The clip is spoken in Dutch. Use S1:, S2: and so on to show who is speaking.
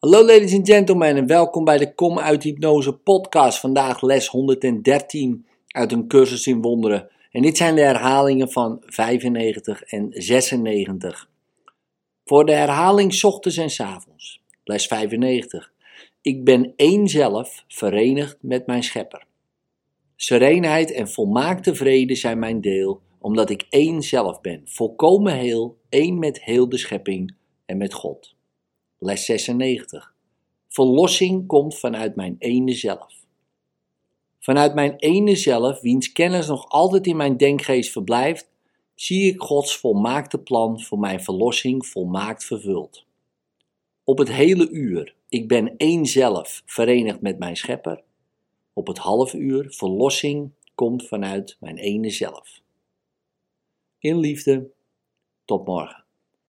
S1: Hallo ladies and gentlemen en welkom bij de Kom uit Hypnose podcast. Vandaag les 113 uit een cursus in wonderen. En dit zijn de herhalingen van 95 en 96. Voor de herhaling ochtends en 's avonds. Les 95. Ik ben één zelf, verenigd met mijn schepper. Serenheid en volmaakte vrede zijn mijn deel, omdat ik één zelf ben, volkomen heel, één met heel de schepping en met God. Les 96. Verlossing komt vanuit mijn ene zelf. Vanuit mijn ene zelf, wiens kennis nog altijd in mijn denkgeest verblijft, zie ik Gods volmaakte plan voor mijn verlossing volmaakt vervuld. Op het hele uur, ik ben één zelf, verenigd met mijn schepper. Op het half uur, verlossing komt vanuit mijn ene zelf. In liefde, tot morgen.